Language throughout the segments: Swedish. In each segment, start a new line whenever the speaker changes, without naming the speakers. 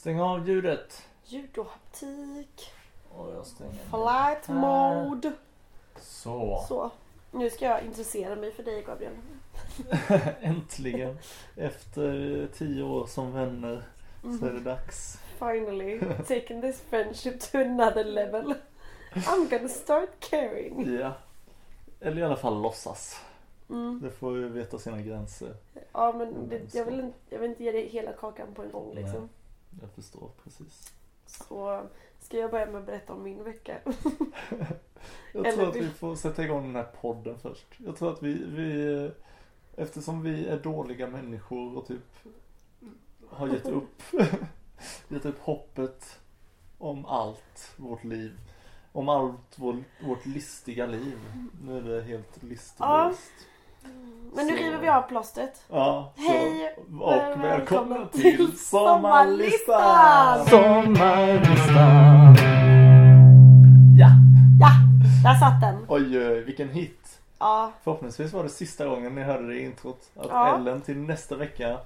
Stäng av ljudet.
Ljud och haptik.
Och jag stänger ner
Flight
här.
mode.
Så.
Så. Nu ska jag intressera mig för dig Gabriel.
Äntligen. Efter tio år som vänner så är det dags.
Finally taking this friendship to another level. I'm gonna start caring.
Ja. Eller i alla fall låtsas.
Mm.
Det får ju veta sina gränser.
Ja men det, jag, vill inte, jag vill inte ge dig hela kakan på en gång
Nej. Jag förstår precis.
Så ska jag börja med att berätta om min vecka.
Jag
Eller
tror att
vi-
får sätta igång den här podden först. Jag tror att vi, vi eftersom vi är dåliga människor och typ har gett upp, gett upp hoppet om allt vårt liv. Om allt vår, vårt listiga liv. Nu är det helt
Ja. Men nu
Så-
river vi av plåstret.
Ja, så,
Hej
och
välkomna
välkomna
till
till
Sommarlistan!
Sommarlistan! Ja,
Ja, där satt den.
oj oj, vilken hit.
Ja,
Förhoppningsvis var det sista gången ni hörde det i introt. Att
Ja.
Ellen till nästa vecka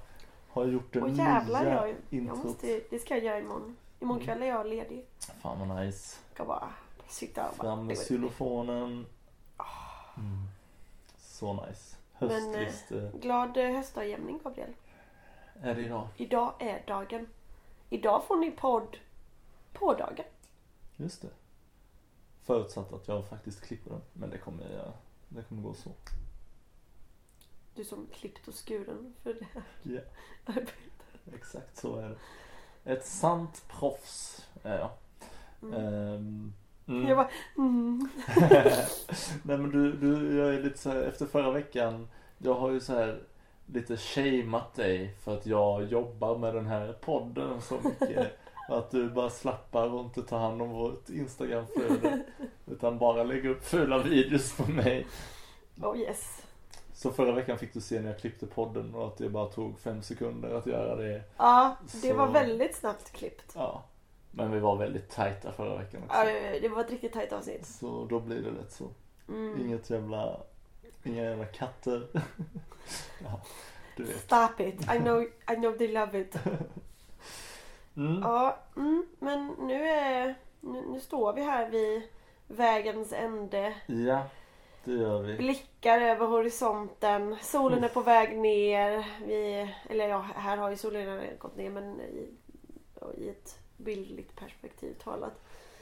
har gjort det
och jävlar
nya
jag, jag
introt.
måste, det ska jag göra imorgon. Imorgon kväll är jag ledig.
Fan vad nice.
Ska bara sitta och bara...
Fram med xylofonen. Så nice.
Men, eh,
eh,
Glad eh, höstdagjämning Gabriel.
är det idag.
Idag är dagen. Idag får ni podd på dagen.
Just det. Förutsatt att jag faktiskt klipper den. Men det kommer jag Det kommer gå så.
Du som klippt och skuren för det här
Ja.
arbetet.
Exakt så är det. Ett sant proffs är jag.
Mm.
Ehm, mm.
Jag bara, mm.
Nej men du, du, jag är lite så här, efter förra veckan, jag har ju så här lite shameat dig för att jag jobbar med den här podden så mycket. Att du bara slappar och inte tar hand om vårt Instagramflöde. Utan bara lägger upp fula videos på mig.
Oh yes.
Så förra veckan fick du se när jag klippte podden och att det bara tog fem sekunder att göra det.
Ja, det
Så-
var väldigt snabbt klippt.
Ja. Men vi var väldigt tajta förra veckan också.
Ja, det var ett riktigt tajt avsnitt.
Så då blir det lätt så.
Mm.
Inget jävla, inga jävla katter. ja, du vet.
Stop it. I know, I know they love it.
Mm.
Ja, mm, men nu, är, nu, nu står vi här vid vägens ände.
Ja, det gör vi.
Blickar över horisonten. Solen är på väg ner. Vi, eller ja, här har ju solen redan gått ner men i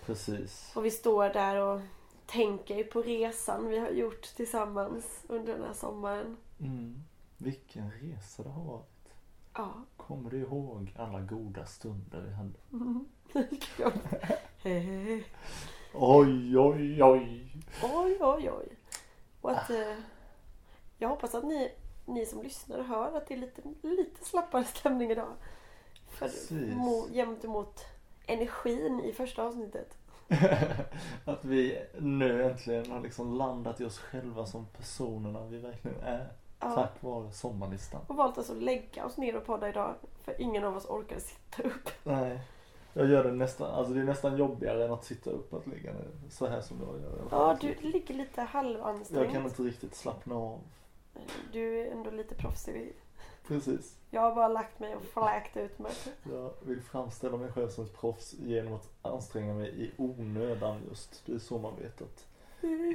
Precis.
Och vi står där och tänker på resan vi har gjort tillsammans under den här sommaren.
Mm. Vilken resa det har varit.
Ja.
Kommer du ihåg alla goda stunder vi hade?
Oj,
Oj, oj, oj.
oj, oj. Och att, eh, jag hoppas att ni, ni som lyssnar hör att det är lite, lite slappare stämning idag. För
Precis.
mo, jämt emot energin i första avsnittet.
att vi nu äntligen har liksom landat i oss själva som personerna vi verkligen är.
Ja.
Tack vare sommarlistan.
Och valt alltså att lägga oss ner och podda idag. För ingen av oss orkar sitta upp.
Nej. Jag gör det nästan, alltså det är nästan jobbigare än att sitta upp att ligga ner så här som jag gör.
Ja, du ligger lite
Jag
halvansträngd.
kan inte riktigt slappna av.
Du är ändå lite proffsig.
Precis.
Jag har bara lagt mig och fläkt ut mig.
Jag vill framställa mig själv som ett proffs genom att anstränga mig i onödan just. Det är så man vet att,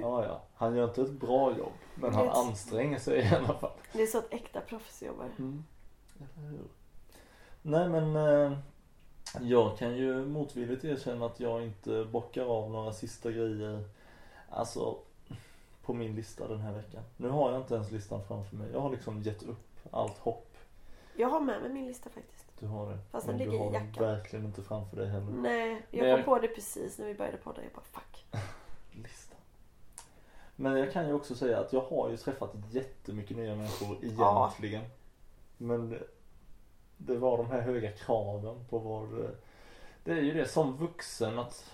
ja ja, han gör inte ett bra jobb. Men han anstränger sig i alla fall.
Det är så att äkta proffs jobbar.
Mm. Nej men eh, jag kan ju motvilligt erkänna att jag inte bockar av några sista grejer. Alltså på min lista den här veckan. Nu har jag inte ens listan framför mig. Jag har liksom gett upp allt hopp.
Jag har med mig min lista faktiskt.
Du har det.
Fast den
du
ligger i
har den
jackan.
verkligen inte framför dig heller.
Nej,
Men
jag
jag-
kom på det precis när vi började podda. Jag bara fuck.
Lista. Men jag kan ju också säga att jag har ju träffat jättemycket nya människor
Ja.
egentligen. Men det, det var de här höga kraven på vad Det är ju det som vuxen att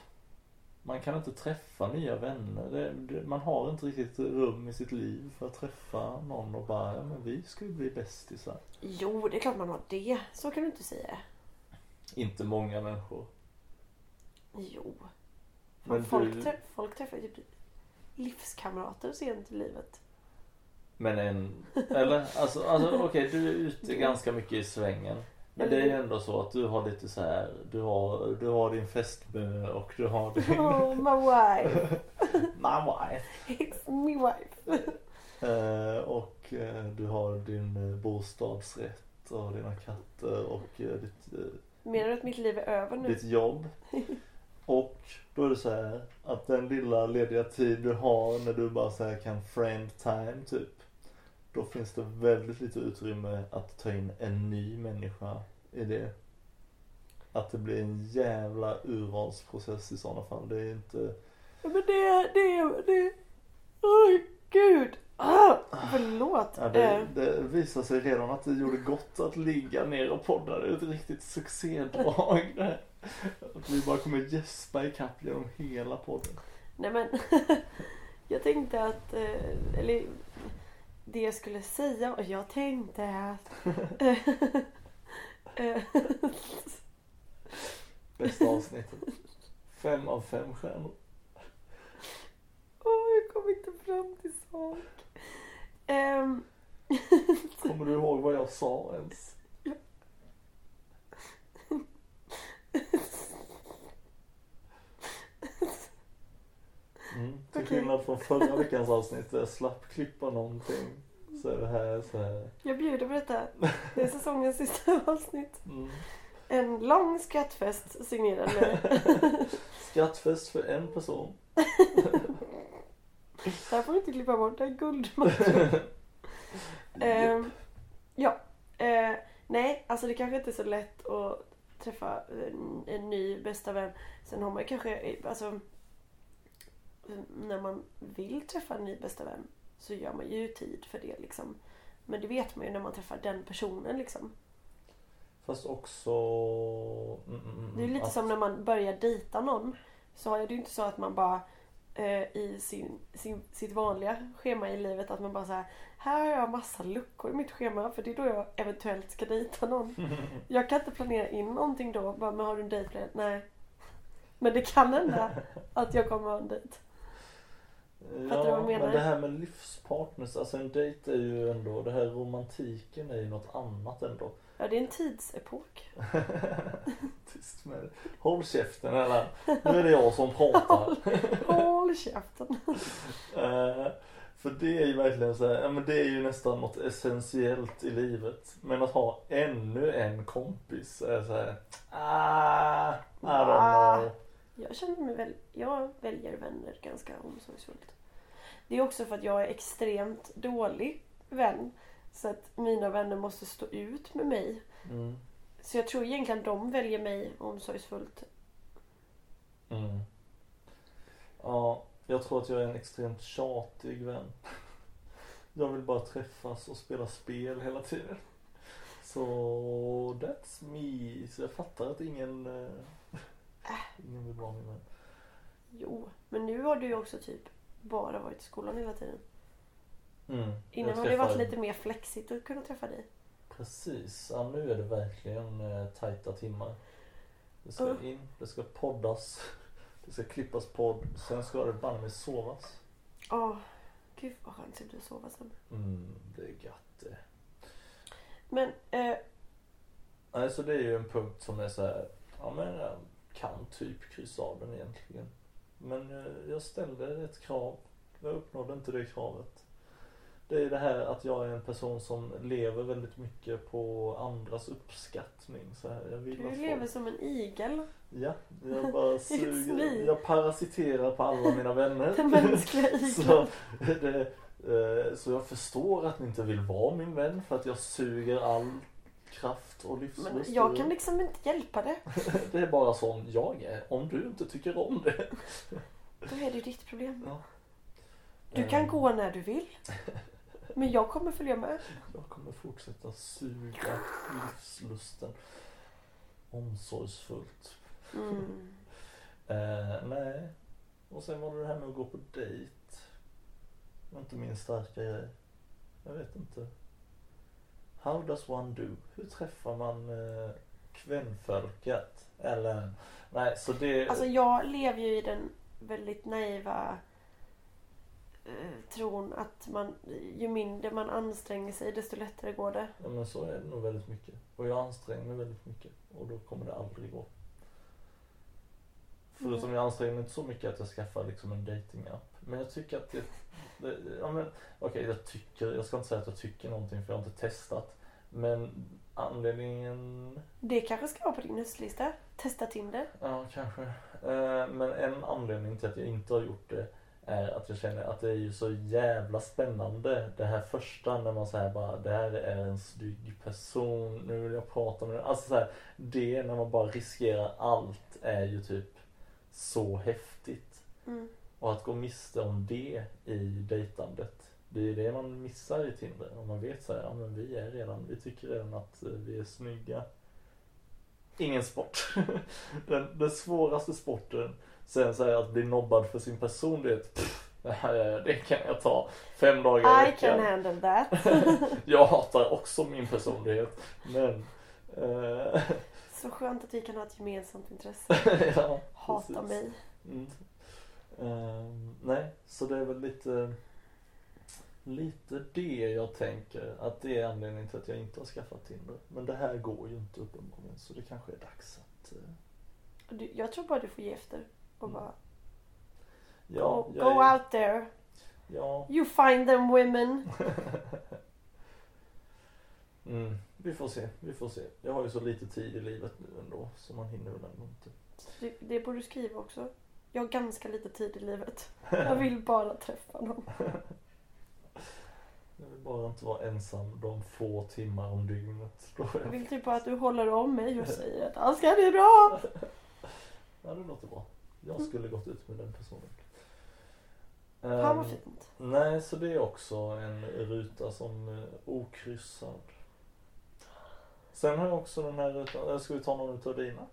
man kan inte träffa nya vänner. Det, det, man har inte riktigt rum i sitt liv för att träffa någon och bara, ja men vi ska ju bli bästisar.
Jo, det är klart man har det. Så kan du inte säga.
Inte många människor.
Jo.
Men
folk,
du-
trä- folk träffar ju typ livskamrater sent i livet.
Men en, eller alltså, alltså okej du är ute ganska mycket i svängen. Men det är ju ändå så att du har lite så här, du har, du har din fästmö och du har din
Oh my wife.
my wife.
It's me wife.
Eh, och eh, du har din eh, bostadsrätt och dina katter och eh, ditt,
Menar du att mitt liv är över nu?
ditt jobb. Och då är det så här att den lilla lediga tid du har när du bara så här kan friend time typ. Då finns det väldigt lite utrymme att ta in en ny människa i det. Att det blir en jävla urvalsprocess i sådana fall. Det är inte...
Men det, det, det... Oj, gud. Ah, förlåt.
Ja, det,
Eh,
det visar sig redan att det gjorde gott att ligga ner och podda. Det är ett riktigt succédrag. Att vi bara kommer gäspa ikapp genom hela podden.
Nej men, jag tänkte att, eh, eller det jag skulle säga, och jag tänkte att...
Bästa avsnittet. Fem av fem stjärnor.
Åh, jag kommer inte fram till sak. Ehm,
Kommer du ihåg vad jag sa ens? Mm. Till skillnad från förra veckans avsnitt där jag slapp klippa någonting. Så är det här så här.
jag bjuder på detta. Det är säsongens sista avsnitt.
Mm.
En lång skrattfest signerad med.
Skrattfest för en person.
Det här får du inte klippa bort, det är guldmaterial. Ehm, ja. Eh, nej, alltså det kanske inte är så lätt att träffa en, en ny bästa vän. Sen har man kanske, alltså när man vill träffa en ny bästa vän så gör man ju tid för det liksom. Men det vet man ju när man träffar den personen liksom.
Fast också... Mm, mm, mm,
Det är lite
att-
som när man börjar dejta någon. Så är det ju inte så att man bara eh, i sin, sin, sitt vanliga schema i livet att man bara säger här har jag massa luckor i mitt schema för det är då jag eventuellt ska dejta någon. Jag kan inte planera in någonting då. Bara, men har du en dejt planerad? Nej. Men det kan hända att jag kommer ha en dejt. Fattar du vad jag menar?
men det här med livspartners, alltså en dejt är ju ändå, det här romantiken är ju något annat ändå.
Ja, det är en tidsepok.
Tyst med det. Håll käften eller nu är det jag som pratar.
Håll käften.
Eh, för det är ju verkligen så här, ja men det är ju nästan något essentiellt i livet. Men att ha ännu en kompis är så här, ah, I don't
Ah.
know.
Jag känner mig väl, jag väljer vänner ganska omsorgsfullt. Det är också för att jag är extremt dålig vän. Så att mina vänner måste stå ut med mig.
Mm.
Så jag tror egentligen de väljer mig omsorgsfullt.
Mm. Ja, jag tror att jag är en extremt tjatig vän. Jag vill bara träffas och spela spel hela tiden. Så that's me. Så jag fattar att ingen, eh, ingen vill vara min vän.
Jo, men nu har du ju också typ bara varit i skolan hela tiden.
Mm.
Innan har det varit lite mer flexigt att kunna träffa dig.
Precis, ja, nu är det verkligen eh, tajta timmar. Det ska
Ja.
in, det ska poddas, det ska klippas podd, sen ska det banne mig sovas.
Åh, gud vad skönt det blir att sova sen.
Mm, det är gött det.
Men, eh,
Nej, så det är ju en punkt som är så här, ja men kan typ kryssa av den egentligen. Men eh, jag ställde ett krav, jag uppnådde inte det kravet. Det är det här att jag är en person som lever väldigt mycket på andras uppskattning. Så här, jag vill
du lever
folk-
som en igel.
Ja, jag bara suger, jag parasiterar på alla mina vänner.
Den mänskliga igeln.
så, det, eh, så jag förstår att ni inte vill vara min vän för att jag suger all kraft och livslust.
Men jag kan liksom inte hjälpa det.
Det är bara sån jag är. Om du inte tycker om det.
Då är det ju ditt problem.
Ja.
Du kan
Eh,
gå när du vill. Men jag kommer följa med.
Jag kommer fortsätta suga livslusten. Omsorgsfullt.
Mm.
Eh, nej. Och sen var det det här med att gå på dejt. Det var inte min starka grej. Jag vet inte. How does one do? Hur träffar man eh, kvinnfolket? Eller, nej så det...
Alltså jag lever ju i den väldigt naiva eh, tron att man, ju mindre man anstränger sig desto lättare går det.
Ja men så är det nog väldigt mycket. Och jag anstränger mig väldigt mycket och då kommer det aldrig gå. Förutom
Mm.
jag anstränger mig inte så mycket att jag skaffar liksom en datingapp. Men jag tycker att det, det ja men okej jag tycker, jag ska inte säga att jag tycker någonting för jag har inte testat. Men anledningen,
Det kanske ska vara på din höstlista. Testa Tinder.
ja kanske. Eh, men en anledning till att jag inte har gjort det är att jag känner att det är ju så jävla spännande det här första när man säger bara det här är en snygg person, nu vill jag prata med den. Alltså så här, det när man bara riskerar allt är ju typ så häftigt.
Mm.
Och att gå miste om det i dejtandet. Det är det man missar i Tinder. Om man vet så här, ja men vi är redan, vi tycker redan att eh, vi är snygga. Ingen sport. den, den svåraste sporten. Sen så här att bli nobbad för sin personlighet. Pff, det, kan jag ta fem dagar i
I can
veckan.
handle that.
Jag hatar också min personlighet. Men... eh,
Så skönt att vi kan ha ett gemensamt intresse.
ja,
Hata
precis.
mig.
Mm. Ehm, nej, så det är väl lite Lite det jag tänker att det är anledningen till att jag inte har skaffat Tinder. Men det här går ju inte uppenbarligen så det kanske är dags att
Du, jag tror bara du får ge efter. Och bara
Ja,
go, go
är-
out there.
Ja,
You find them women.
mm, vi får se, vi får se. Jag har ju så lite tid i livet nu ändå så man hinner väl ändå inte.
Det, det borde du skriva också. Jag har ganska lite tid i livet. Jag vill bara träffa någon.
Jag vill bara inte vara ensam de få timmar om dygnet.
Jag vill typ bara att du håller om mig och säger att allt ska bli bra.
Ja, det låter bra. Jag skulle gått ut med den personen.
Fan vad
Ehm,
fint.
Nej, så det är också en ruta som är okryssad. Sen har jag också den här rutan, ska vi ta någon utav dina?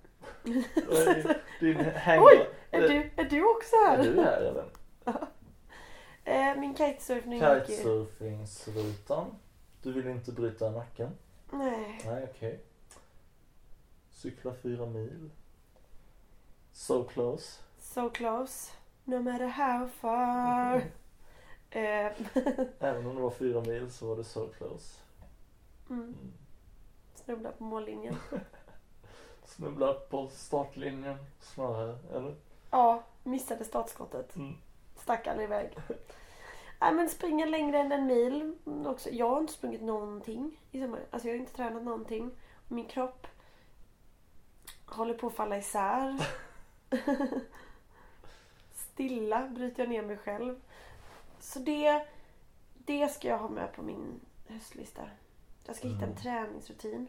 Din,
Oj, Är du, är du också
är
här?
du här eller?
Eh, min kitesurfning gick ju...
Kitesurfingsrutan. Du vill inte bryta nacken?
Nej.
Nej, okej. Cykla fyra mil. So close.
So close. No matter how far. eh,
Även om det var fyra mil så var det so close.
mm,
Mm.
snubbla på mållinjen.
Snubbla på startlinjen snarare, eller?
Ja, missade startskottet.
Mm.
Stack aldrig iväg. Nej men springa längre än en mil. mm, Också. Jag har inte sprungit någonting i sommar. Alltså jag har inte tränat någonting. Min kropp håller på att falla isär. Stilla bryter jag ner mig själv. Så det, det ska jag ha med på min höstlista. Jag ska hitta en
Mm.
träningsrutin.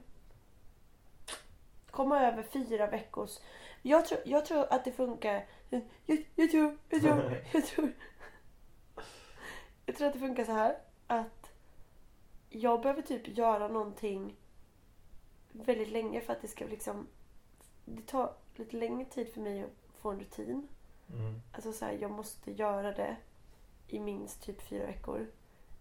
Komma över fyra veckors... Jag tror, jag tror att det funkar. Jag, jag tror, jag tror, jag tror. Jag tror att det funkar så här. Att jag behöver typ göra någonting väldigt länge för att det ska liksom... Det tar lite längre tid för mig att få en rutin.
Mm.
Alltså så här, jag måste göra det i minst typ fyra veckor.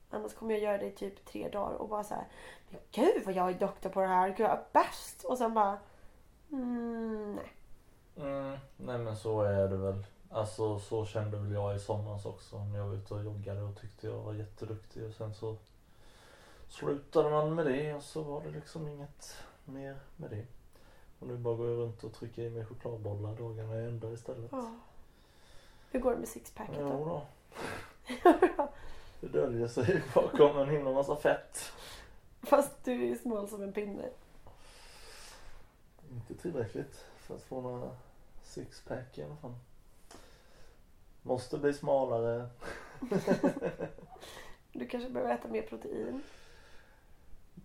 Annars kommer jag göra det i typ tre dagar och bara så här. Men gud vad jag är doktor på det här. Gud jag är bäst. Och sen bara. Mm, nej.
Mm, nej men så är det väl. Alltså så kände väl jag i somras också när jag var ute och joggade och tyckte jag var jätteduktig och sen så slutade man med det och så var det liksom inget mer med det. Och nu bara går jag runt och trycker i mig chokladbollar dagarna i ända istället.
Ja. Hur går det med sixpacket
Jo
då?
då. Det döljer sig bakom en himla massa fett.
Fast du är smal som en pinne.
Inte tillräckligt för att få några sixpack i alla fall. Måste bli smalare.
Du kanske behöver äta mer protein.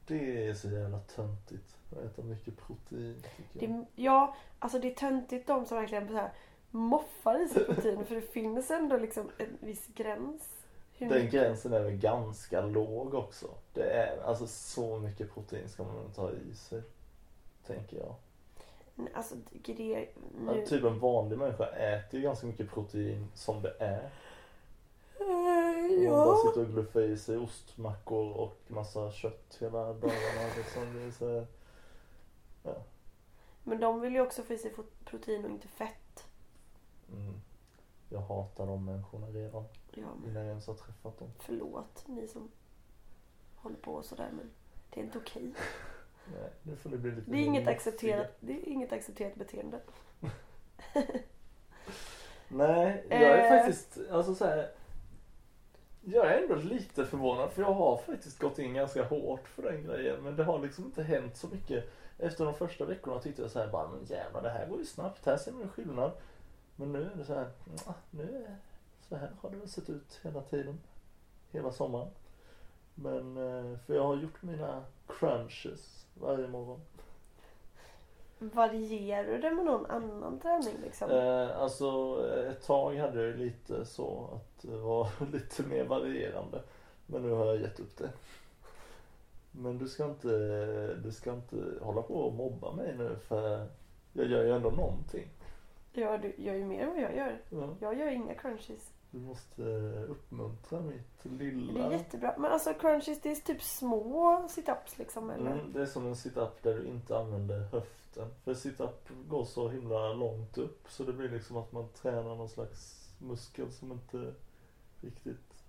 Det är så jävla töntigt. Att äta mycket protein.
Det, ja, alltså det är töntigt de som verkligen så här moffar i sig protein. för det finns ändå liksom en viss gräns. Hur
Den
mycket-
gränsen är väl ganska låg också. Det är alltså så mycket protein ska man inte ha i sig. Tänker jag.
Alltså det är
Ja,
nu...
typ en vanlig människa äter ju ganska mycket protein som det är.
Eh,
Om man bara
Ja.
sitter och gluffar i sig ostmackor och massa kött hela dagarna. Liksom. Det är så,
Men de vill ju också få i sig protein och inte fett.
mm. Jag hatar de människorna redan
Ja, men
innan jag ens har träffat dem.
förlåt ni som håller på sådär men det är inte okej.
Nej, nu får det bli lite
Det är inget accepterat, det är inget accepterat beteende.
Nej, jag är
Eh.
faktiskt, alltså så här. Jag är ändå lite förvånad för jag har faktiskt gått in ganska hårt för den grejen men det har liksom inte hänt så mycket. Efter de första veckorna tyckte jag så här bara, men jävlar det här går ju snabbt, här ser man en skillnad. Men nu är det så här, "Nja, nu är så här har det väl sett ut hela tiden. Hela sommaren. Men, eh, för jag har gjort mina crunches varje morgon.
Varierar du det med någon annan träning liksom?
Eh, alltså ett tag hade jag lite så att det var lite mer varierande. Men nu har jag gett upp det. Men du ska inte, du ska inte hålla på och mobba mig nu för jag gör ju ändå någonting.
Ja, du gör ju mer än vad jag gör.
Ja,
Jag gör inga crunchies.
Du måste uppmuntra mitt
Det
lilla...
är jättebra. Men alltså crunchies det är typ små situps liksom eller?
Mm, det är som en sit-up där du inte använder höften. För sit-up går så himla långt upp så det blir liksom att man tränar någon slags muskel som inte riktigt...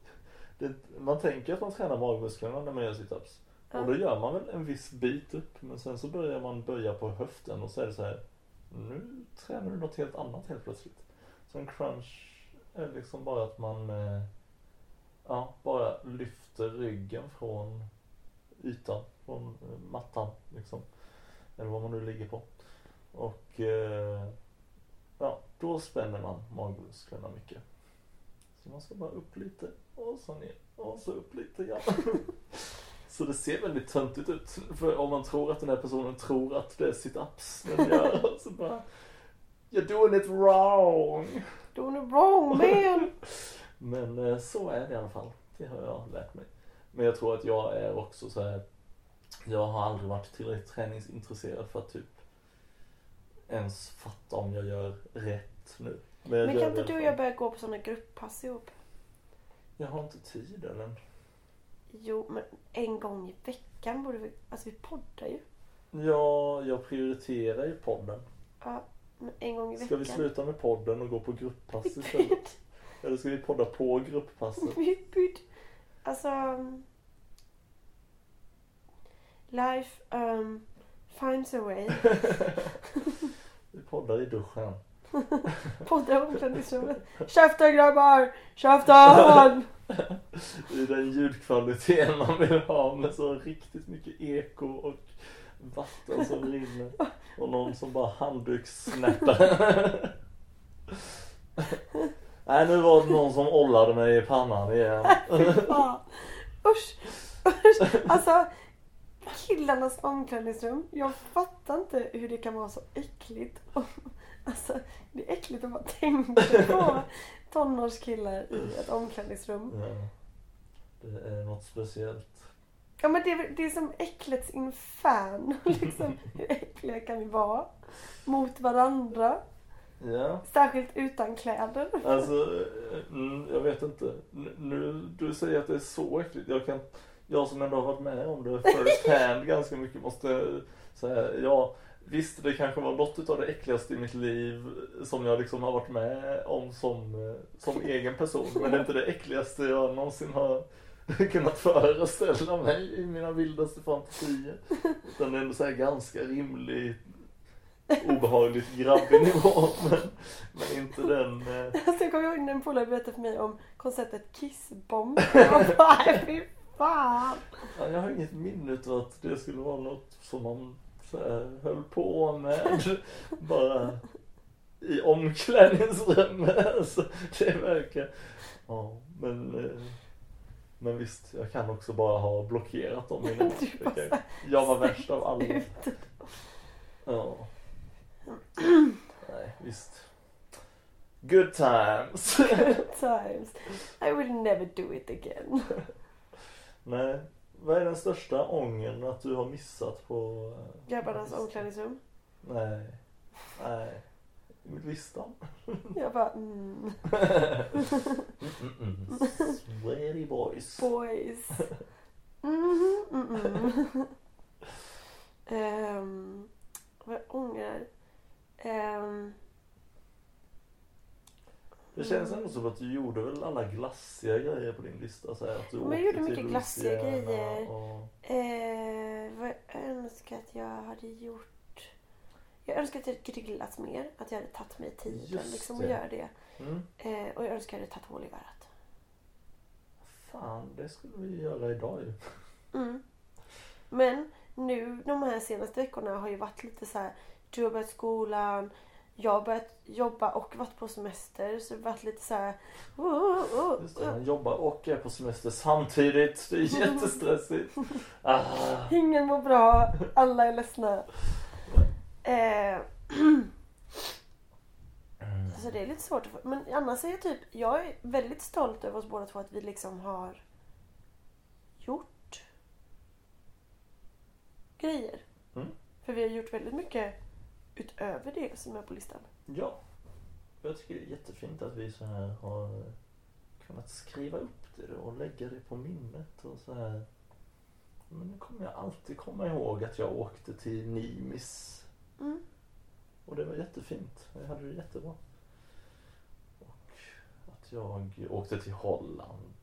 Det, man tänker att man tränar magmusklerna när man gör sit-ups.
Ja.
Och då gör man väl en viss bit upp men sen så börjar man böja på höften och så är det så här. Nu tränar du något helt annat helt plötsligt. Så en crunch Eh, liksom bara att man eh, ja, bara lyfter ryggen från ytan, från eh, mattan liksom. Eller vad man nu ligger på. Och ja, då spänner man magmusklerna mycket. Så man ska bara upp lite och så ner och så upp lite igen. Så det ser väldigt töntigt ut. För om man tror att den här personen tror att det är sit-ups den gör. Så bara You're doing it wrong.
Doing it wrong man!
Men eh, så är det i alla fall. Det har jag lärt mig. Men jag tror att jag är också så här. Jag har aldrig varit tillräckligt träningsintresserad för att typ ens fatta om jag gör rätt nu.
Men
gör
kan inte du och jag börja gå på sådana grupppass ihop?
Jag har inte tid än.
Jo, men en gång i veckan borde vi... Alltså vi poddar ju.
Ja, jag prioriterar ju podden.
Ja, men en gång i
Ska
veckan.
vi sluta med podden och gå på grupppass istället? Eller ska vi podda på grupppasset?
Alltså... um, Life um, finds a way.
Vi poddar i duschen.
Poddar i omklädningsrummet. Käften grabbar! Käften!
I den ljudkvaliteten man vill ha med så riktigt mycket eko och vatten som rinner. Och någon som bara handdukssnärtar. Nej, nu var det någon som ollade mig i pannan igen.
Usch, usch. Alltså, killarnas omklädningsrum. Jag fattar inte hur det kan vara så äckligt. Alltså, det är äckligt att bara tänka på tonårskillar i ett omklädningsrum.
Ja, det är något speciellt.
Ja men det är, det är som äcklets inferno. Liksom. Hur äckliga kan vi vara? Mot varandra.
Ja,
Särskilt utan kläder.
alltså, mm, jag vet inte. Nu, du säger att det är så äckligt. Jag kan, jag som ändå har varit med om det first hand ganska mycket måste säga, ja, visst det kanske var något av det äckligaste i mitt liv som jag liksom har varit med om som, eh, som egen person. Men det är inte det äckligaste jag någonsin har kunnat föreställa mig i mina vildaste fantasier. Utan det är ändå så här ganska rimlig obehagligt grabbig nivå men, men inte den eh,
Alltså jag kommer ihåg när en polare berättade för mig om konceptet kissbomb. Jag bara, "Nej, fy fan.
ja, jag har inget minne av att det skulle vara något som man så här, höll på med bara i omklädningsrummet. Alltså, det verkar, ja men eh, men visst, jag kan också bara ha blockerat dem innan.
Du bara
kan- Jag var värst av alla. Ja. Nej, visst. Good times.
Times. I will never do it again.
Nej. Vad är den största ången att du har missat på... eh,
Grabbarnas omklädningsrum.
Nej. Nej. Listan.
Jag bara, mm,
Mm-mm. Sweaty boys.
boys. Mhm, mm, mm. Ehm, vad jag ångrar. Um,
Det känns ändå som att du gjorde väl alla glassiga grejer på din lista? Så här, att du
Men jag
åkte
gjorde
till
mycket glassiga grejer.
Och...
Eh, vad jag önskar att jag hade gjort. Jag önskar att jag hade grillat mer. Att jag hade tagit mig tiden
Just
liksom att göra det.
Mm.
Eh, och jag önskar att jag hade tagit hål i örat.
Fan, det skulle vi göra idag ju.
Mm. Men nu de här senaste veckorna har ju varit lite så här. Du har börjat skolan. Jag har börjat jobba och varit på semester. Så det har varit lite så här. Oh, oh, oh.
Just det, man jobbar och är på semester samtidigt. Det är jättestressigt. Ah.
Ingen mår bra. Alla är ledsna. Eh,
Mm.
Så det är lite svårt att få. Men annars är jag typ, jag är väldigt stolt över oss båda två att vi liksom har gjort grejer.
Mm.
För vi har gjort väldigt mycket utöver det som är på listan.
Ja. Jag tycker det är jättefint att vi så här har kunnat skriva upp det och lägga det på minnet och så här. Men nu kommer jag alltid komma ihåg att jag åkte till Nimis.
Mm.
Och det var jättefint. Jag hade det jättebra. Och att jag åkte till Holland.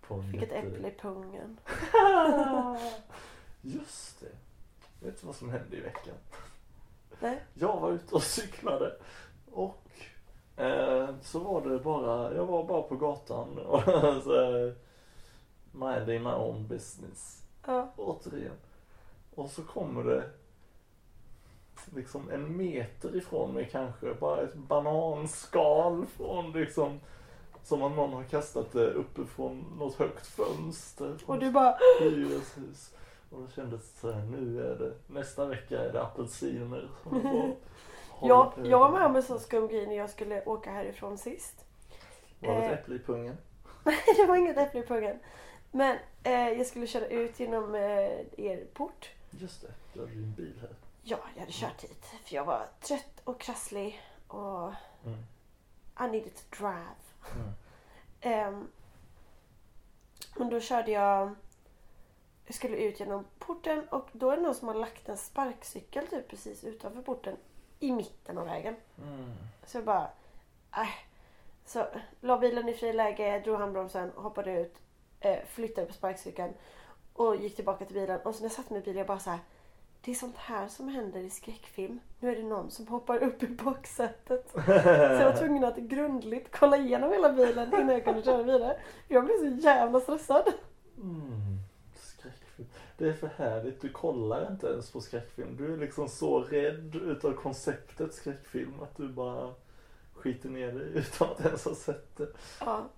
På
Fick ett
jätte-
äpple i pungen.
Just det. Vet du vad som hände i veckan?
Nej.
Jag var ute och cyklade och eh, så var det bara, jag var bara på gatan och så minding my own business.
Ja.
Återigen. Och så kommer det liksom en meter ifrån mig kanske, bara ett bananskal från liksom som om någon har kastat det uppifrån något högt fönster.
Och du bara,
hyreshus. Och då kändes det så här, nu är det, nästa vecka är det apelsiner som
jag var med om en sån skum grej när jag skulle åka härifrån sist.
Var det
eh,
ett äpple i pungen?
Nej, det var inget äpple i pungen. Men eh, jag skulle köra ut genom eh, er port.
Just det, du hade din bil här.
Ja, jag hade kört hit. För jag var trött och krasslig. Och
Mm.
I needed to drive.
Mm.
Ehm, men då körde jag... Jag skulle ut genom porten och då är det någon som har lagt en sparkcykel typ precis utanför porten. I mitten av vägen.
Mm.
Så jag bara... Äh. Så la bilen i friläge, drog handbromsen, hoppade ut, eh, flyttade på sparkcykeln och gick tillbaka till bilen. Och så när jag satte mig i bilen jag bara så här. Det är sånt här som händer i skräckfilm. Nu är det någon som hoppar upp i baksätet. Så jag var tvungen att grundligt kolla igenom hela bilen innan jag kunde köra vidare. Jag blev så jävla stressad.
Mm. Skräckfilm. Det är för härligt, du kollar inte ens på skräckfilm. Du är liksom så rädd utav konceptet skräckfilm att du bara skiter ner dig utan att ens ha sett det.
Ja,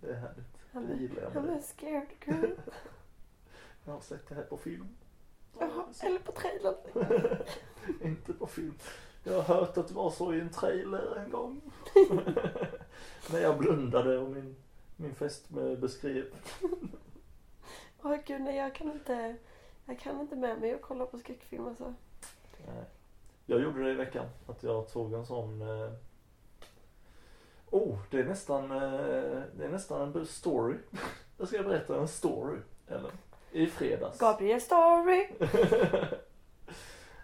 Det är härligt. Det gillar jag med
I'm
dig.
a scared girl.
Jag har sett det här på film.
Jaha, eller på trailern.
Inte på film. Jag har hört att det var så i en trailer en gång. När jag blundade och min, min fästmö beskrev.
Åh gud nej jag kan inte. Jag kan inte med mig att kolla på skräckfilm alltså.
Nej. Jag gjorde det i veckan. Att jag tog en sån... Eh... Oh, det är nästan, eh... det är nästan en story. Jag ska berätta en story. Eller? I fredags.
Gabriel story.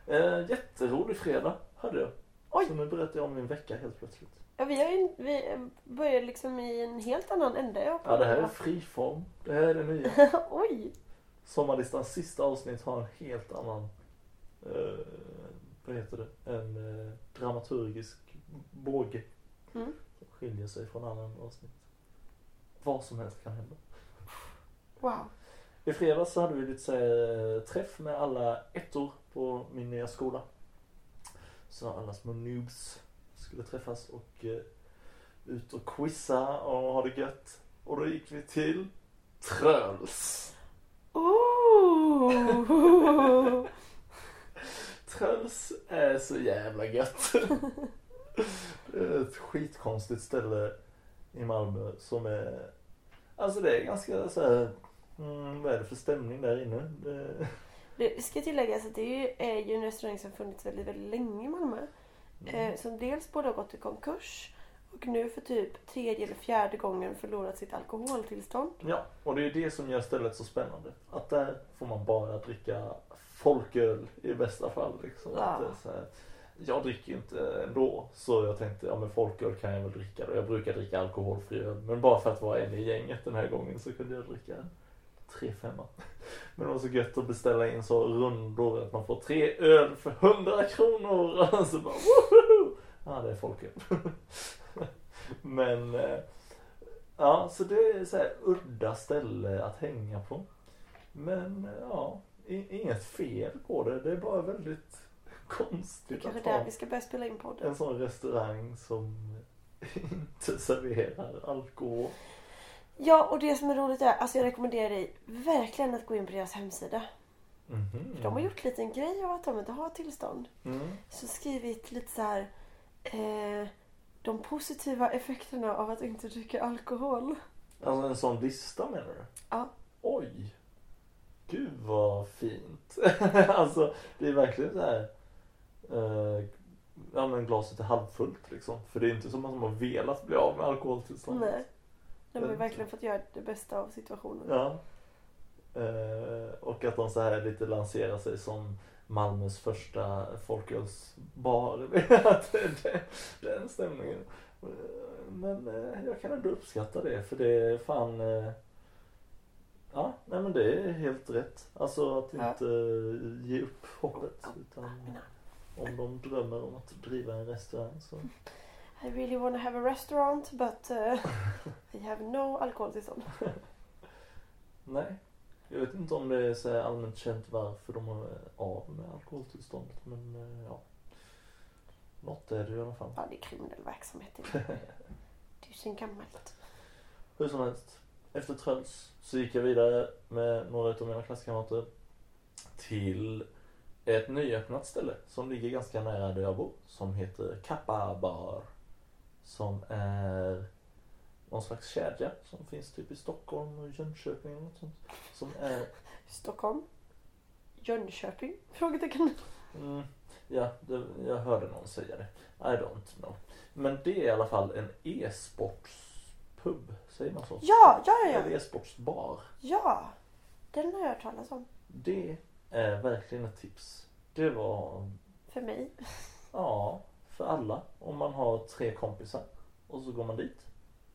eh, jätterolig fredag hade jag.
Oj.
Så nu berättar jag om min vecka helt plötsligt.
Ja, vi, har ju, vi börjar liksom i en helt annan ände.
Ja, det här är friform. Det här är det nya.
Oj!
Sommarlistans sista avsnitt har en helt annan, eh, vad heter det, en eh, dramaturgisk båge.
Mm.
Som skiljer sig från annan avsnitt. Vad som helst kan hända.
Wow.
I fredags så hade vi lite så här, eh, träff med alla ettor på min nya skola. Så alla små noobs skulle träffas och eh, ut och quizza och ha det gött. Och då gick vi till Tröls.
Ooh.
Tröls är så jävla gött. Det är ett skitkonstigt ställe i Malmö som är, alltså det är ganska så här, mm, vad är det för stämning där inne? Det,
Det ska tilläggas att det är ju, är ju en restaurang som funnits väldigt, väldigt länge i Malmö.
mm.
Eh, som dels både har gått i konkurs och nu för typ tredje eller fjärde gången förlorat sitt alkoholtillstånd.
Ja, och det är det som gör stället så spännande. Att där får man bara dricka folköl i bästa fall. Liksom.
Ja.
Att här, jag dricker ju inte ändå. Så jag tänkte, ja men folköl kan jag väl dricka då. Jag brukar dricka alkoholfri öl. Men bara för att vara en i gänget den här gången så kunde jag dricka tre femma. Men det var så gött att beställa in så rundor att man får tre öl för 100 kronor. Och så bara woho! Ja det är folköl. Men eh, ja, så det är så här udda ställe att hänga på. Men eh, ja, inget fel på det. Det är bara väldigt konstigt att ha
vi ska börja spela in podden.
en sån restaurang som inte serverar alkohol.
Ja, och det som är roligt är, alltså jag rekommenderar dig verkligen att gå in på deras hemsida.
Mhm.
De har gjort en liten grej av att de inte har tillstånd.
Mm.
Så skrivit lite så här. Eh, de positiva effekterna av att inte dricka alkohol.
Alltså en sån lista menar du?
Ja.
Oj! Gud vad fint. alltså det är verkligen så här. Eh, ja men glaset är halvfullt liksom. För det är inte som att de har velat bli av med alkoholtillståndet.
Nej. De har ju verkligen fått göra det bästa av situationen.
Ja. Eh, och att de så här lite lanserar sig som Malmös första folkölsbar. Den stämningen. Men eh, jag kan ändå uppskatta det för det är fan eh, Ja, nej men det är helt rätt. Alltså att
Ja.
inte eh, ge upp hoppet. Utan om de drömmer om att driva en restaurang så
I really wanna have a restaurant but uh, I have no alkoholtillstånd.
Nej. Jag vet inte om det är så allmänt känt varför de har av med alkoholtillståndet men eh, ja. Något är det i alla fall.
Ja, det är kriminell verksamhet. Det är är ju sen gammalt.
Hur som helst. Efter Tröls så gick jag vidare med några av mina klasskamrater till ett nyöppnat ställe som ligger ganska nära där jag bor. Som heter Kappa Bar. Som är någon slags kedja som finns typ i Stockholm och Jönköping och något sånt. Som är
Stockholm. Jönköping? Frågetecken.
Mm, ja, det, jag hörde någon säga det. I don't know. Men det är i alla fall en e-sportspub, säger man så?
Ja, ja, ja, ja.
e-sportsbar.
Ja, den har jag hört talas om.
Det är verkligen ett tips. Det var,
För mig.
ja, för alla. Om man har tre kompisar. Och så går man dit.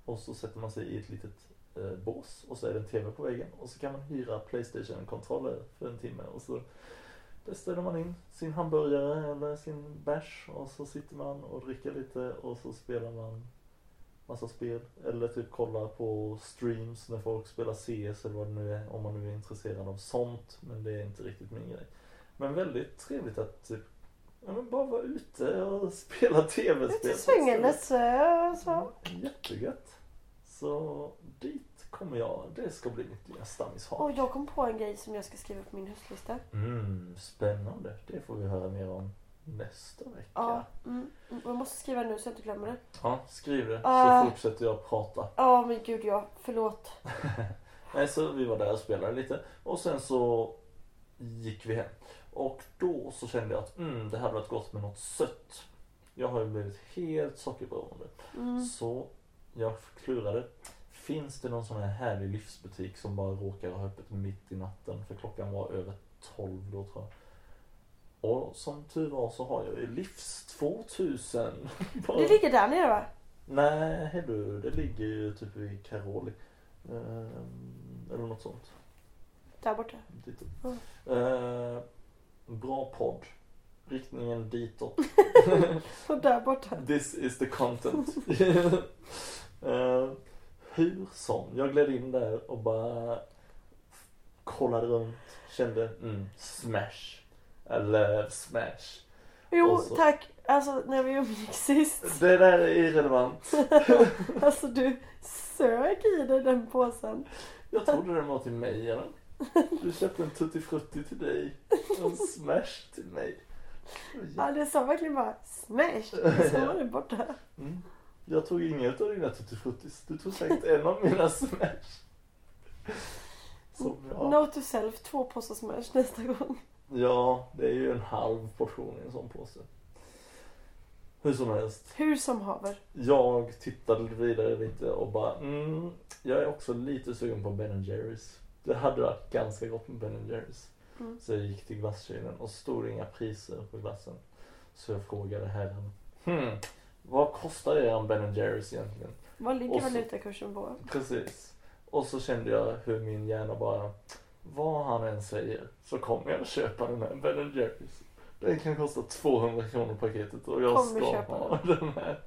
Och så sätter man sig i ett litet eh, bås och så är det en TV på väggen. Och så kan man hyra Playstation-kontroller för en timme. Och så beställer man in sin hamburgare eller sin bärs. Och så sitter man och dricker lite. Och så spelar man massa spel. Eller typ kollar på streams när folk spelar CS eller vad det nu är. Om man nu är intresserad av sånt. Men det är inte riktigt min grej. Men väldigt trevligt att typ ja, men bara vara ute och spela tv-spel.
Lite svängandes eh, så.
Mm, Jättegött. Så dit kommer jag. Det ska bli mitt nya stammishak.
Och jag kom på en grej som jag ska skriva på min höstlista.
Mm, spännande. Det får vi höra mer om nästa vecka.
Ja, mm, mm, jag måste skriva nu så jag inte glömmer det.
Ja, skriv det så
Ah.
fortsätter jag prata.
Ja, men gud ja. Förlåt.
Nej, så vi var där och spelade lite och sen så gick vi hem. Och då så kände jag att mm, det hade varit gott med något sött. Jag har ju blivit helt sockerberoende.
Mm.
Så jag klurade. Finns det någon sån här härlig livsbutik som bara råkar ha öppet mitt i natten? För klockan var över 12 då tror jag. Och som tur var så har jag ju Livs 2000. Bara-
Det ligger där nere va?
Nej du, det ligger ju typ i Karoli. Ehm, eller något sånt.
Där borta. Mm.
Bra podd. Riktningen ditåt.
Och där borta.
This is the content. uh, hur som, jag gled in där och bara kollade runt, kände mm, smash. I love smash.
Jo,
så-
tack. Alltså när vi umgicks sist.
Det där är irrelevant.
Alltså du sög i dig den påsen.
Jag trodde den var till mig eller? Du köpte en tutti frutti till dig och en smash till mig.
Ja, det sa verkligen bara smash. Så var det borta.
Mm. Jag tog inget av dina tutti fruttis. Du tog säkert en av mina smash. Som jag...
Note to self, två påsar smash nästa gång.
Ja, det är ju en halv portion i en sån påse. Hur som helst.
Hur som haver.
Jag tittade vidare lite och bara, mm, jag är också lite sugen på Ben Jerrys. Det hade varit ganska gott med Ben Jerrys.
Mm.
Så jag gick till glaskylen och stod inga priser på glassen. Så jag frågade herren. Hmm, vad kostar er en Ben Jerrys egentligen?
Vad ligger
så-
valutakursen på?
Precis. Och så kände jag hur min hjärna bara, vad han än säger så kommer jag att köpa den här Ben Jerrys. Den kan kosta 200 kronor paketet och jag
Kommer
ska
köpa
ha den här.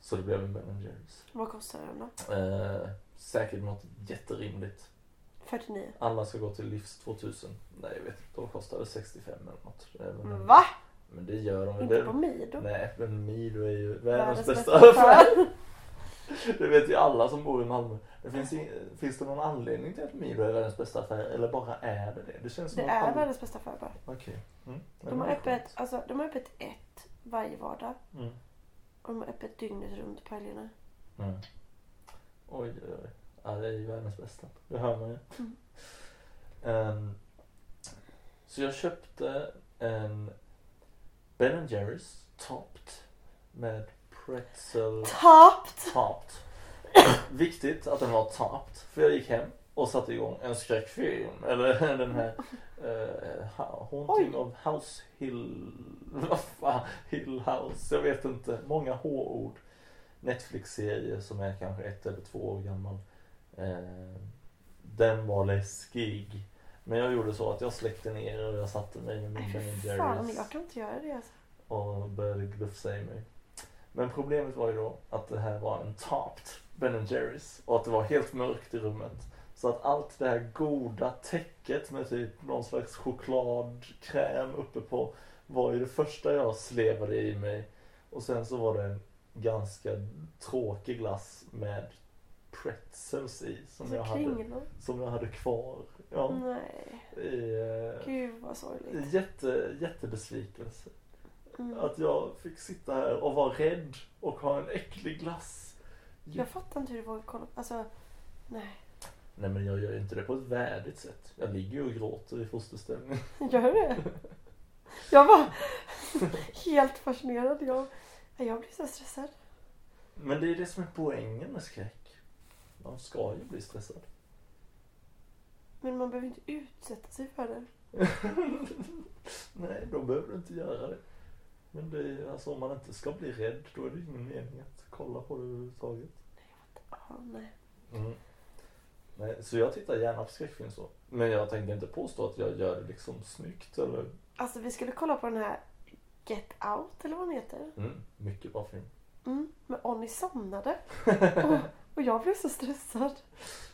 Så det blev en Ben Jerrys.
Vad kostar den då?
Eh, säkert något jätterimligt.
49.
Alla ska gå till Livs 2000. Nej jag vet inte, de kostade 65 eller något. Om-
Va?
Men det gör de
Inte
det-
på Mido?
Nej, men Mido är ju världens bästa affär. Det vet ju alla som bor i Malmö. Det finns, i, finns det någon anledning till att Mido är världens bästa affär eller bara är det det? Det känns som
Det är
alla-
världens bästa affär bara.
Okej. Mm. Men
De har öppet, alltså, de har öppet ett varje vardag.
Mm.
Och de har öppet dygnet runt på helgerna.
Mm. Oj, oj, oj. Ja, det är ju världens bästa. Det hör man ju.
Mm.
Ehm, så jag köpte en Ben Jerrys topped med pretzel
Topped!
topped. Viktigt att den var topped. För jag gick hem och satte igång en skräckfilm. Eller den här uh, Haunting
Oj.
of House Hill... Vad fan? Hill House. Jag vet inte. Många H-ord. Netflix-serie som är kanske ett eller två år gammal. Eh, den var läskig. Men jag gjorde så att jag släckte ner och jag satte mig med min Ben Jerrys
jag kan inte göra det alltså.
och började glufsa i mig. Men problemet var ju då att det här var en topped Ben Jerrys och att det var helt mörkt i rummet. Så att allt det här goda täcket med typ någon slags chokladkräm uppe på var ju det första jag slevade i mig. Och sen så var det en ganska tråkig glass med pretzels i som, jag hade, som jag hade kvar. Ja,
Nej,
i, eh,
gud vad sorgligt.
jätte, jättebesvikelse.
Mm.
Att jag fick sitta här och vara rädd och ha en äcklig glass.
Jag fattar inte hur du vågar kolla alltså nej.
Nej men jag gör ju inte det på ett värdigt sätt. Jag ligger ju och gråter i fosterställning.
Gör du det? Jag var helt fascinerad. Jag, jag blir så stressad.
Men det är det som är poängen med skräck. Man ska ju bli stressad.
Men man behöver inte utsätta sig för det.
Nej, då behöver du inte göra det. Men det är, alltså, om man inte ska bli rädd då är det ingen mening att kolla på det överhuvudtaget.
Ja, nej.
Mm. Nej, så jag tittar gärna på skräckfilm så. Men jag tänker inte påstå att jag gör det liksom snyggt eller...
Alltså vi skulle kolla på den här Get Out eller vad den heter.
Mm, mycket bra film.
Mm, men Onni somnade. och, och jag blev så stressad.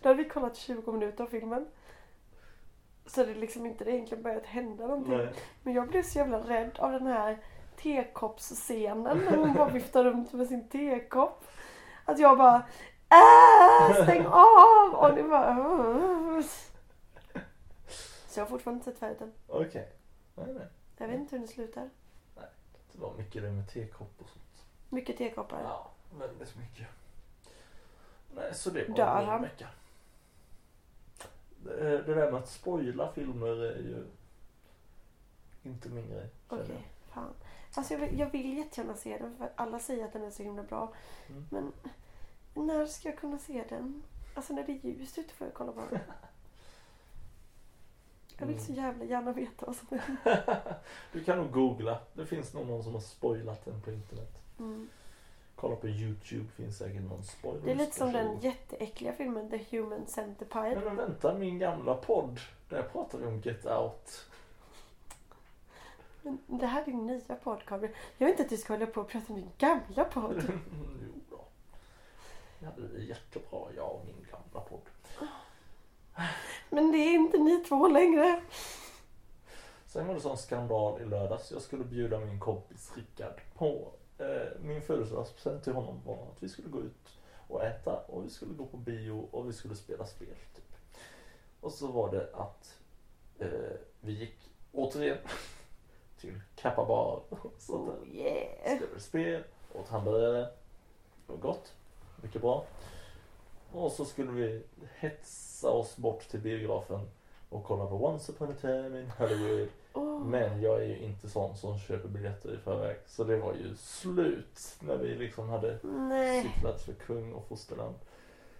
Då hade vi kollat 20 minuter av filmen. Så det liksom inte det egentligen börjat hända någonting.
Nej.
Men jag blev så jävla rädd av den här tekoppsscenen när hon bara viftar runt med sin tekopp. Att jag bara äh, stäng av! Och ni bara "Åh." Så jag har fortfarande inte sett färdigt den.
Okej. Nej, nej.
Jag vet inte hur det slutar.
Det var mycket det med tekopp och sånt.
Mycket tekoppar.
Ja, väldigt mycket. Nej, så det var
Dör han?
vecka. Det, det där med att spoila filmer är ju inte min grej.
Okej,
jag.
fan. Alltså jag vill, jag vill jättegärna se den för alla säger att den är så himla bra.
Mm.
Men när ska jag kunna se den? Alltså när det är ljust ute får jag kolla på den. Jag vill så
Mm.
jävla gärna veta vad som händer.
Du kan nog googla. Det finns nog någon som har spoilat den på internet.
Mm.
Kolla på Youtube finns säkert någon spoiler.
Det är lite som den jätteäckliga filmen The Human Centipede.
Men vänta, min gamla podd. Där pratar vi om Get Out.
Men det här är din nya podd Gabriel. Jag vet inte att du ska hålla på och prata om din gamla podd.
jo då. Ja, det är jättebra, jag och min gamla podd.
Men det är inte ni två längre.
Sen var det sån skandal i lördags. Jag skulle bjuda min kompis Rickard på min födelsedagspresent till honom var att vi skulle gå ut och äta och vi skulle gå på bio och vi skulle spela spel. Typ. Och så var det att eh, vi gick återigen till Kappa bar och satt där.
Oh yeah.
spelade spel, åt hamburgare. Det var gott. Mycket bra. Och så skulle vi hetsa oss bort till biografen och kolla på Once upon a time in Hollywood.
Oh.
Men jag är ju inte sån som köper biljetter i förväg. Så det var ju slut när vi liksom hade
Nej.
cyklat för kung och fosterland.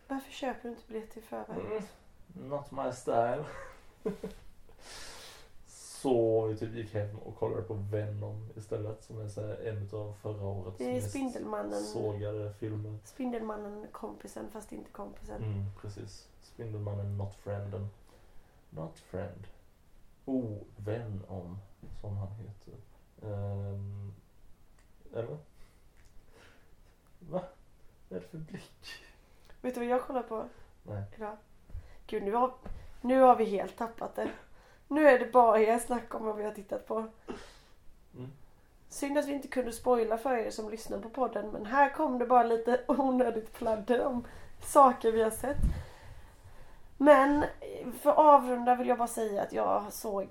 Varför köper du inte biljetter i förväg?
Mm, not my style. så vi typ gick hem och kollade på Venom istället som är så här en av förra årets
Det är Spindelmannen.
sågade filmer.
Spindelmannen kompisen fast inte kompisen.
Mm, precis. Spindelmannen Not Frienden. Not Friend. Oh, vän om, som han heter. Ehm, eller? Va? Vad är det för blick?
Vet du vad jag kollar på
Nej.
idag? Gud nu har, nu har vi helt tappat det. Nu är det bara er snack om vad vi har tittat på.
Mm.
Synd att vi inte kunde spoila för er som lyssnar på podden men här kom det bara lite onödigt pladder om saker vi har sett. Men för att avrunda vill jag bara säga att jag såg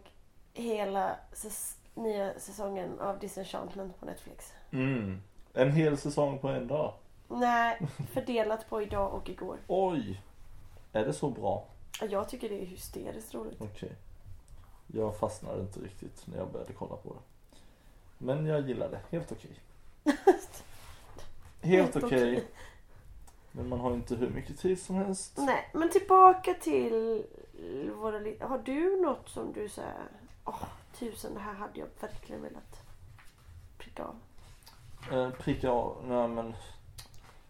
hela säs- nya säsongen av Disenchantment på Netflix.
Mm. En hel säsong på en dag.
Nej, fördelat på idag och igår.
Oj! Är det så bra?
Jag tycker det är hysteriskt roligt.
Okej. Jag fastnade inte riktigt när jag började kolla på det. Men jag gillar det. Helt okej. Helt
Helt
okej.
okej.
Men man har inte hur mycket tid som helst.
Nej, men tillbaka till våra Har du något som du säger Åh, tusen, det här hade jag verkligen velat pricka av.
Eh, pricka av. Nej men.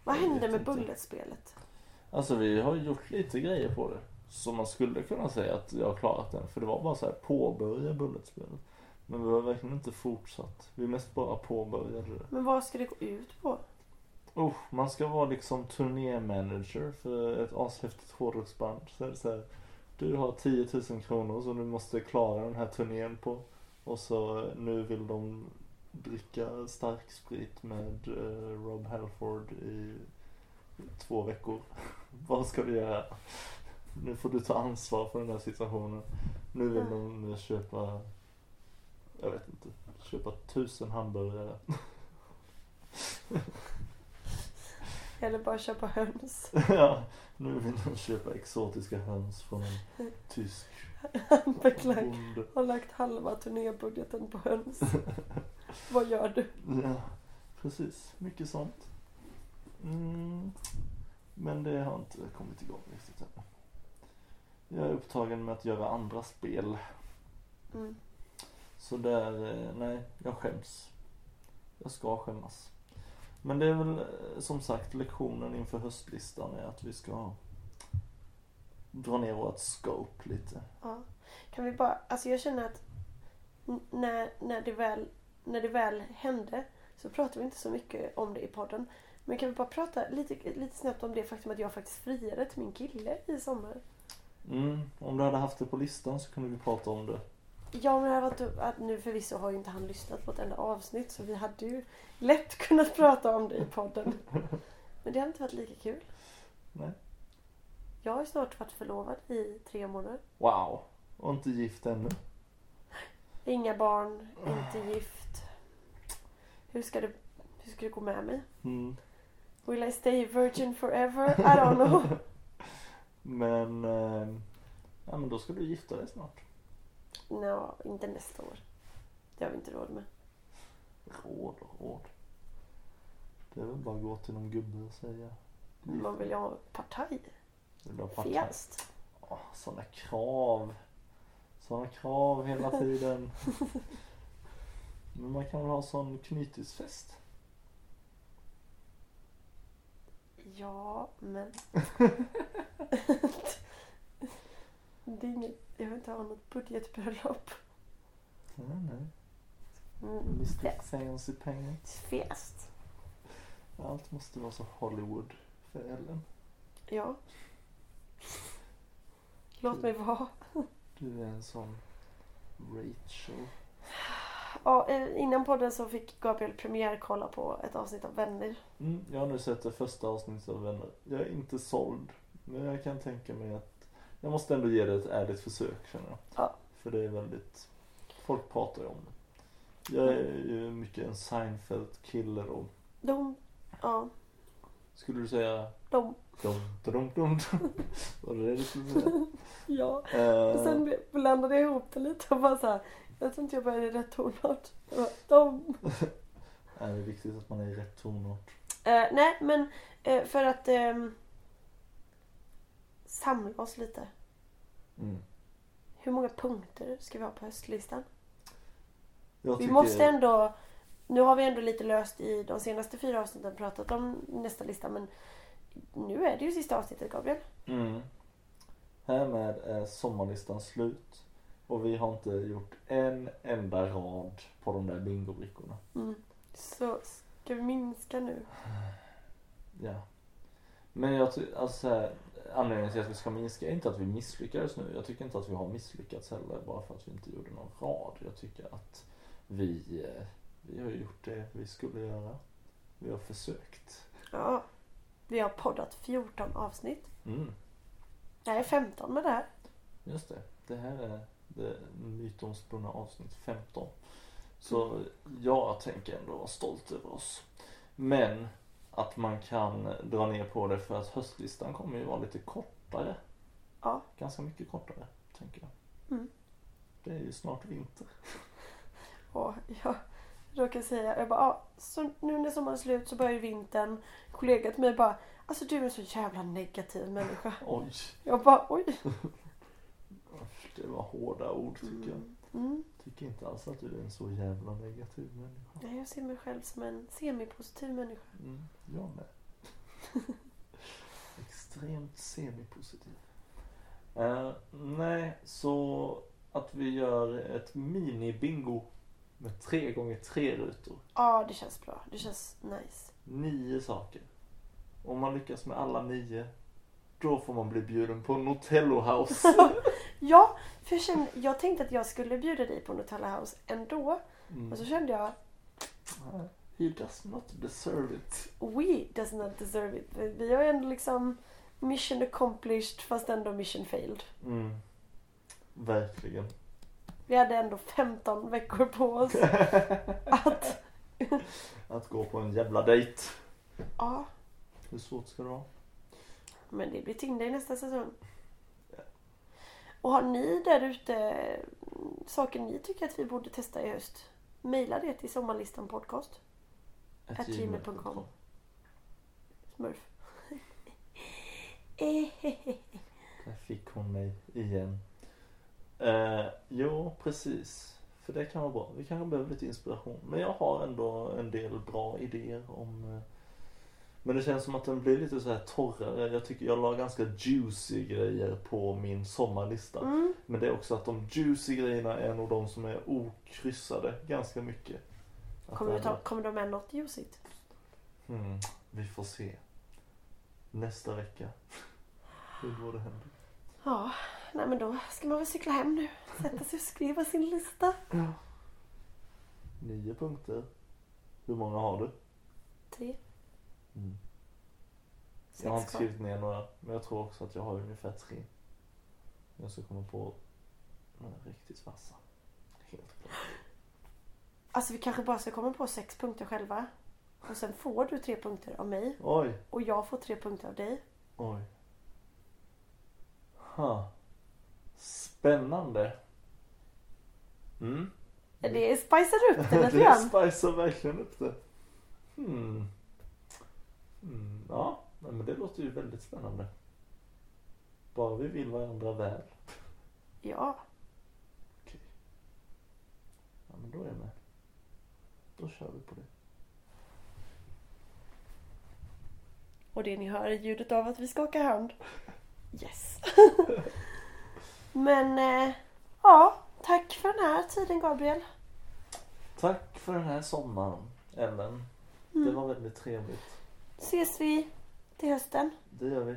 Vad hände med. Bulletspelet?
Alltså vi har gjort lite grejer på det. Så man skulle kunna säga att jag har klarat den. För det var bara så här påbörja bulletspelet. Men vi har verkligen inte fortsatt. Vi mest bara påbörjade det.
Men vad ska det gå ut på?
Oh, man ska vara liksom turnémanager för ett ashäftigt hårdrocksband. Så är det så här, du har 10 000 kronor som du måste klara den här turnén på. Och så eh, nu vill de dricka stark sprit med eh, Rob Halford i två veckor. Vad ska vi göra? Nu får du ta ansvar för den här situationen. Nu vill de eh, köpa, jag vet inte, köpa tusen hamburgare.
Eller bara köpa höns?
ja, nu vill de köpa exotiska höns från en tysk bonde.
Har lagt halva turnébudgeten på höns. vad gör du?
Ja, precis. Mycket sånt. Mm. Men det har inte kommit igång riktigt än. Jag är upptagen med att göra andra spel.
Mm.
Så där, eh, nej, jag skäms. Jag ska skämmas. Men det är väl eh, som sagt lektionen inför höstlistan är att vi ska dra ner vårt scope lite.
Ja. Kan vi bara, alltså jag känner att när, när, det väl, när det väl hände så pratar vi inte så mycket om det i podden. Men kan vi bara prata lite, lite snabbt om det faktum att jag faktiskt friade till min kille i sommar.
Mm, om du hade haft det på listan så kunde vi prata om det.
Ja men det varit, att nu förvisso har ju inte han lyssnat på ett enda avsnitt så vi hade ju lätt kunnat prata om det i podden. Men det hade inte varit lika kul.
Nej.
Jag har ju snart varit förlovad i tre månader.
Wow. Och inte gift ännu.
Inga barn, inte gift. Hur ska det, hur ska det gå med mig?
Mm.
Will I stay virgin forever? I don't know.
Men, eh, ja men då ska du gifta dig snart.
Nå, inte nästa år. Det har vi inte råd med.
Råd och råd. Det är väl bara att gå till någon gubbe och säga.
Man vill ju ha partaj.
Vill du ha partaj?
Fjäst.
Åh, sådana krav. Sådana krav hela tiden. Men man kan väl ha sån knytisfest?
Ja, men... det är inget, jag vill inte ha något budgetbröllop.
Nej, nej.
Mm.
Mr
Fjäst.
Fancy Pants.
Fjäst.
Allt måste vara så Hollywood för Ellen.
Ja. Låt mig vara.
Du är en sån Rachel.
Ja, eh, innan podden så fick Gabriel premiärkolla på ett avsnitt av Vänner.
Mm, jag har nu sett det första avsnittet av Vänner. Jag är inte såld. Men jag kan tänka mig att jag måste ändå ge det ett ärligt försök känner jag.
Ja.
För det är väldigt, folk pratar ju om det. Jag är ju mycket en Seinfeld-kille då.
De, ja,
Skulle du säga
de,
dum, dum, dum, dum? Var det det du skulle säga?
ja.
Eh,
Och sen blandade jag ihop det lite och bara så här. Jag tror inte jag började i rätt tonart. De.
är det viktigt att man är i rätt tonart?
Eh, nej, men eh, för att ehm, samla oss lite.
Mm.
Hur många punkter ska vi ha på höstlistan?
Jag
Vi måste ändå, nu har vi ändå lite löst i de senaste fyra avsnitten pratat om nästa lista men nu är det ju sista avsnittet Gabriel.
Mm. Härmed är sommarlistan slut. Och vi har inte gjort en enda rad på de där bingobrickorna.
Mm. Så ska vi minska nu?
Ja. Men jag tycker, alltså här, anledningen till att vi ska minska är inte att vi misslyckades nu. Jag tycker inte att vi har misslyckats heller bara för att vi inte gjorde någon rad. Jag tycker att vi, eh, vi har gjort det vi skulle göra. Vi har försökt.
Ja. Vi har poddat 14 avsnitt.
Mm,
Nej, 15 med det här.
just det. Det här är det mytomspunna avsnitt 15. Så jag tänker ändå vara stolt över oss. Men att man kan dra ner på det för att höstlistan kommer ju vara lite kortare.
Ja.
Ganska mycket kortare, tänker jag.
Mm.
Det är ju snart vinter.
Och jag råkade säga, jag bara, ja, så nu när sommaren är slut så börjar ju vintern. Kollegan till mig bara, alltså du är en så jävla negativ människa.
Oj,
Jag bara, oj.
det var hårda ord tycker jag.
Mm.
Tycker inte alls att du är en så jävla negativ människa.
Nej, jag ser mig själv som en semipositiv människa.
Mm, jag med. Extremt semipositiv. Eh, nej, så att vi gör ett mini-bingo med tre gånger tre rutor.
Ja, det känns bra. Det känns nice.
Nio saker. Om man lyckas med alla nio, då får man bli bjuden på Notello House.
Ja, för jag, kände, jag tänkte att jag skulle bjuda dig på Nutella House ändå.
Mm.
Och så kände jag,
He does not deserve it.
we does not deserve it. Vi- har ju ändå liksom mission accomplished fast ändå mission failed.
Mm. Verkligen.
Vi hade ändå 15 veckor på oss att...
Att gå på en jävla dejt.
Ja,
Hur svårt ska det vara?
men det blir Tinder nästa säsong. Och har ni där ute mm, saker ni tycker att vi borde testa i höst? Maila det till sommarlistan podcast.
Gmail.com.
Smurf.
Där fick hon mig igen. Eh, jo, precis. För det kan vara bra. Vi kanske behöver lite inspiration. Men jag har ändå en del bra idéer om eh, men det känns som att den blir lite så här torrare. Jag tycker jag la ganska juicy grejer på min sommarlista.
Mm.
Men det är också att de juicy grejerna är nog de som är okryssade ganska mycket. Att
Kommer, du ta, kommer de med något juicigt?
Hmm, vi får se. Nästa vecka. Hur går det händer.
Ja, nej men då ska man väl cykla hem nu. Sätta sig och skriva sin lista.
Nio punkter. Hur många har du?
Tre,
Mm. Jag har inte skrivit ner några, men jag tror också att jag har ungefär tre. Jag ska komma på några riktigt vassa. Helt klart.
Alltså vi kanske bara ska komma på sex punkter själva. Och sen får du tre punkter av mig.
Oj,
Och jag får tre punkter av dig.
oj. Ha. Spännande. Mm.
Det spicar upp det lite
det
grann.
spicar verkligen upp det. Hmm. Mm, ja, men det låter ju väldigt spännande. Bara vi vill varandra väl.
Ja,
Okej. Ja, men då är jag med. Då kör vi på det.
och det ni hör är ljudet av att vi skakar hand. Yes. Men eh, ja, tack för den här tiden Gabriel.
Tack för den här sommaren, Ellen. Det
Mm.
var väldigt trevligt.
Ses vi till hösten.
Det gör vi.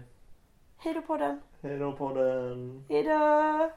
Hej då på den.
Hej då på den.
Hej då!